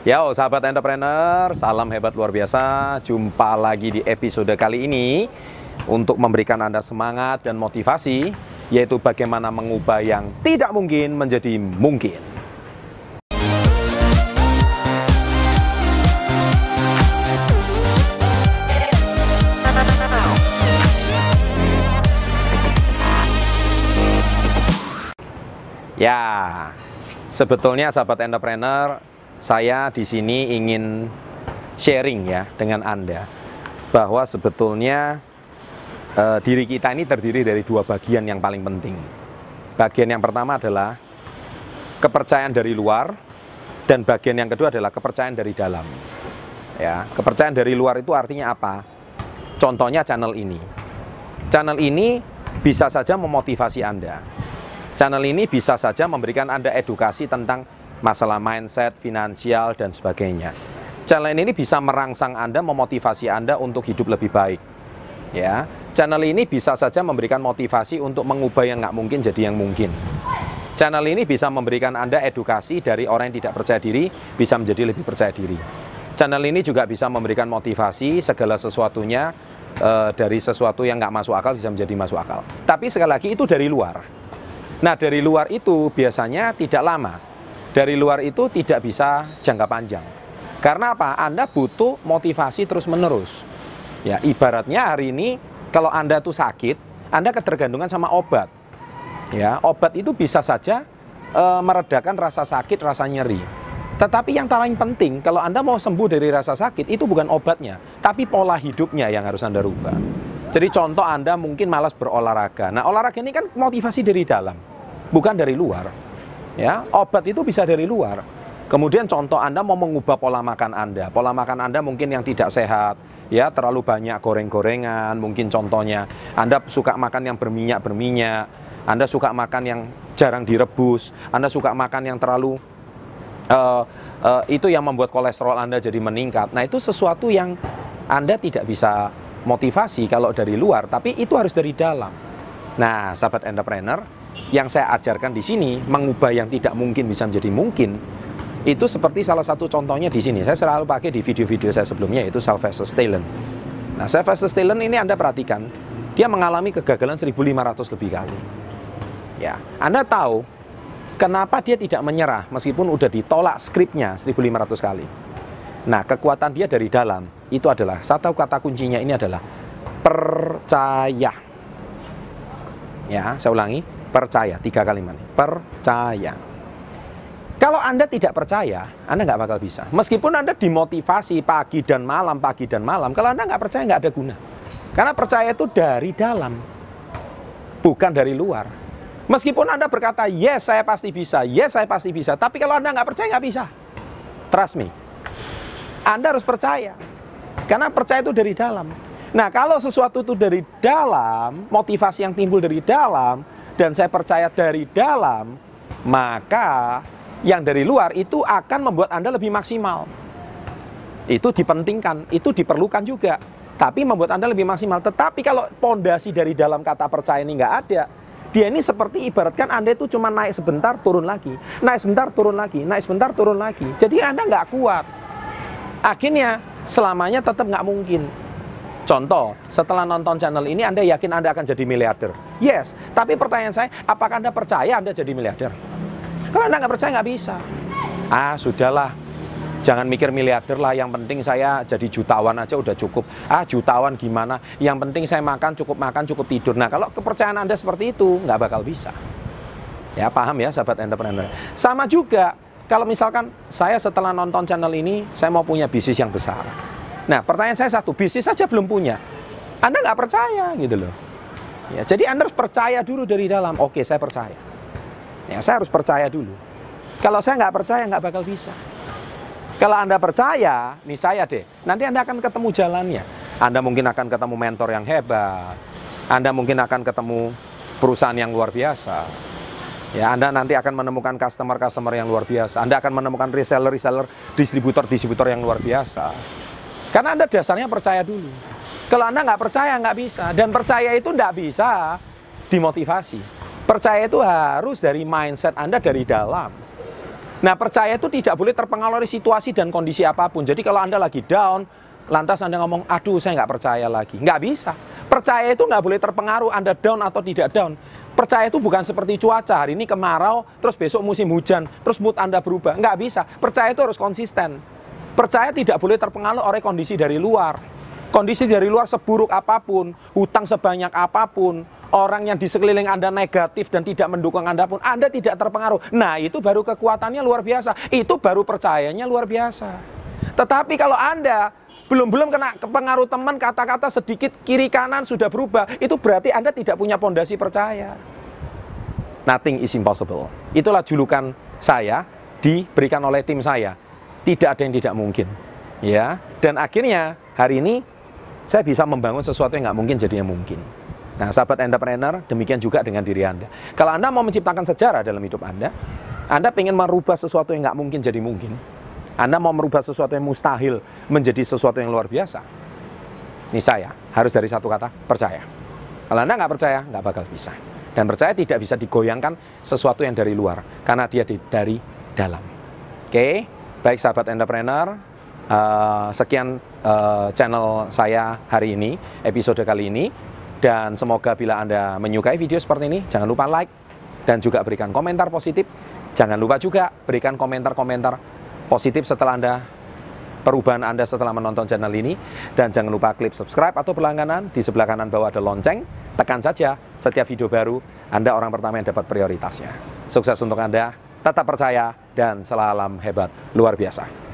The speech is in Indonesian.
Yo, sahabat entrepreneur, salam hebat luar biasa. Jumpa lagi di episode kali ini untuk memberikan Anda semangat dan motivasi, yaitu bagaimana mengubah yang tidak mungkin menjadi mungkin. Ya, sebetulnya sahabat entrepreneur, saya di sini ingin sharing ya dengan Anda bahwa sebetulnya eh, diri kita ini terdiri dari dua bagian yang paling penting. Bagian yang pertama adalah kepercayaan dari luar dan bagian yang kedua adalah kepercayaan dari dalam. Ya, kepercayaan dari luar itu artinya apa? Contohnya channel ini. Channel ini bisa saja memotivasi Anda Channel ini bisa saja memberikan Anda edukasi tentang masalah mindset, finansial, dan sebagainya. Channel ini bisa merangsang Anda, memotivasi Anda untuk hidup lebih baik. Ya, channel ini bisa saja memberikan motivasi untuk mengubah yang nggak mungkin jadi yang mungkin. Channel ini bisa memberikan Anda edukasi dari orang yang tidak percaya diri bisa menjadi lebih percaya diri. Channel ini juga bisa memberikan motivasi segala sesuatunya e, dari sesuatu yang nggak masuk akal bisa menjadi masuk akal. Tapi sekali lagi itu dari luar. Nah, dari luar itu biasanya tidak lama. Dari luar itu tidak bisa jangka panjang. Karena apa? Anda butuh motivasi terus-menerus. Ya, ibaratnya hari ini kalau Anda tuh sakit, Anda ketergantungan sama obat. Ya, obat itu bisa saja e, meredakan rasa sakit, rasa nyeri. Tetapi yang paling penting, kalau Anda mau sembuh dari rasa sakit, itu bukan obatnya, tapi pola hidupnya yang harus Anda rubah. Jadi contoh Anda mungkin malas berolahraga. Nah, olahraga ini kan motivasi dari dalam bukan dari luar. Ya, obat itu bisa dari luar. Kemudian contoh Anda mau mengubah pola makan Anda. Pola makan Anda mungkin yang tidak sehat, ya terlalu banyak goreng-gorengan, mungkin contohnya Anda suka makan yang berminyak-berminyak, Anda suka makan yang jarang direbus, Anda suka makan yang terlalu uh, uh, itu yang membuat kolesterol Anda jadi meningkat. Nah, itu sesuatu yang Anda tidak bisa motivasi kalau dari luar, tapi itu harus dari dalam. Nah, sahabat entrepreneur, yang saya ajarkan di sini mengubah yang tidak mungkin bisa menjadi mungkin itu seperti salah satu contohnya di sini. Saya selalu pakai di video-video saya sebelumnya yaitu Sylvester Stallone nah Sylvester Stallone ini Anda perhatikan dia mengalami kegagalan 1500 lebih kali. Ya Anda tahu kenapa dia tidak menyerah meskipun udah ditolak skripnya 1500 kali. Nah kekuatan dia dari dalam itu adalah satu kata kuncinya ini adalah percaya. Ya saya ulangi Percaya, tiga kalimat. Percaya. Kalau Anda tidak percaya, Anda nggak bakal bisa. Meskipun Anda dimotivasi pagi dan malam, pagi dan malam, kalau Anda nggak percaya nggak ada guna. Karena percaya itu dari dalam, bukan dari luar. Meskipun Anda berkata, yes saya pasti bisa, yes saya pasti bisa. Tapi kalau Anda nggak percaya nggak bisa. Trust me. Anda harus percaya. Karena percaya itu dari dalam. Nah kalau sesuatu itu dari dalam, motivasi yang timbul dari dalam, dan saya percaya dari dalam, maka yang dari luar itu akan membuat Anda lebih maksimal. Itu dipentingkan, itu diperlukan juga. Tapi membuat Anda lebih maksimal. Tetapi kalau pondasi dari dalam kata percaya ini nggak ada, dia ini seperti ibaratkan Anda itu cuma naik sebentar, turun lagi. Naik sebentar, turun lagi. Naik sebentar, turun lagi. Jadi Anda nggak kuat. Akhirnya selamanya tetap nggak mungkin. Contoh, setelah nonton channel ini Anda yakin Anda akan jadi miliarder? Yes, tapi pertanyaan saya, apakah Anda percaya Anda jadi miliarder? Kalau Anda nggak percaya nggak bisa. Ah, sudahlah, jangan mikir miliarder lah, yang penting saya jadi jutawan aja udah cukup. Ah, jutawan gimana? Yang penting saya makan, cukup makan, cukup tidur. Nah, kalau kepercayaan Anda seperti itu, nggak bakal bisa. Ya, paham ya, sahabat entrepreneur. Sama juga, kalau misalkan saya setelah nonton channel ini, saya mau punya bisnis yang besar Nah, pertanyaan saya satu, bisnis saja belum punya. Anda nggak percaya gitu loh. Ya, jadi Anda harus percaya dulu dari dalam. Oke, saya percaya. Ya, saya harus percaya dulu. Kalau saya nggak percaya, nggak bakal bisa. Kalau Anda percaya, nih saya deh, nanti Anda akan ketemu jalannya. Anda mungkin akan ketemu mentor yang hebat. Anda mungkin akan ketemu perusahaan yang luar biasa. Ya, Anda nanti akan menemukan customer-customer yang luar biasa. Anda akan menemukan reseller-reseller, distributor-distributor yang luar biasa. Karena Anda dasarnya percaya dulu. Kalau Anda nggak percaya, nggak bisa. Dan percaya itu nggak bisa dimotivasi. Percaya itu harus dari mindset Anda dari dalam. Nah, percaya itu tidak boleh terpengaruh situasi dan kondisi apa pun. Jadi kalau Anda lagi down, lantas Anda ngomong, aduh saya nggak percaya lagi. Nggak bisa. Percaya itu nggak boleh terpengaruh Anda down atau tidak down. Percaya itu bukan seperti cuaca, hari ini kemarau, terus besok musim hujan, terus mood Anda berubah. Nggak bisa. Percaya itu harus konsisten. Percaya tidak boleh terpengaruh oleh kondisi dari luar. Kondisi dari luar seburuk apa pun, hutang sebanyak apa pun, orang yang di sekeliling Anda negatif dan tidak mendukung Anda pun, Anda tidak terpengaruh. Nah, itu baru kekuatannya luar biasa. Itu baru percayanya luar biasa. Tetapi kalau Anda belum-belum kena pengaruh teman, kata-kata sedikit kiri kanan sudah berubah, itu berarti Anda tidak punya pondasi percaya. Nothing is impossible. Itulah julukan saya diberikan oleh tim saya. Tidak ada yang tidak mungkin. Ya, dan akhirnya hari ini saya bisa membangun sesuatu yang nggak mungkin jadi yang mungkin. Nah, sahabat entrepreneur, demikian juga dengan diri Anda. Kalau Anda mau menciptakan sejarah dalam hidup Anda, Anda ingin merubah sesuatu yang nggak mungkin jadi mungkin. Anda mau merubah sesuatu yang mustahil menjadi sesuatu yang luar biasa. Ini saya, harus dari satu kata, percaya. Kalau Anda nggak percaya, nggak bakal bisa. Dan percaya tidak bisa digoyangkan sesuatu yang dari luar, karena dia di, dari dalam. Oke, baik sahabat entrepreneur, uh, sekian uh, channel saya hari ini, episode kali ini. Dan semoga bila Anda menyukai video seperti ini, jangan lupa like dan juga berikan komentar positif. Jangan lupa juga berikan komentar-komentar positif setelah Anda perubahan Anda setelah menonton channel ini. Dan jangan lupa klik subscribe atau berlangganan. Di sebelah kanan bawah ada lonceng tekan saja setiap video baru. Anda orang pertama yang dapat prioritasnya. Sukses untuk Anda tetap percaya dan selalam hebat. Luar biasa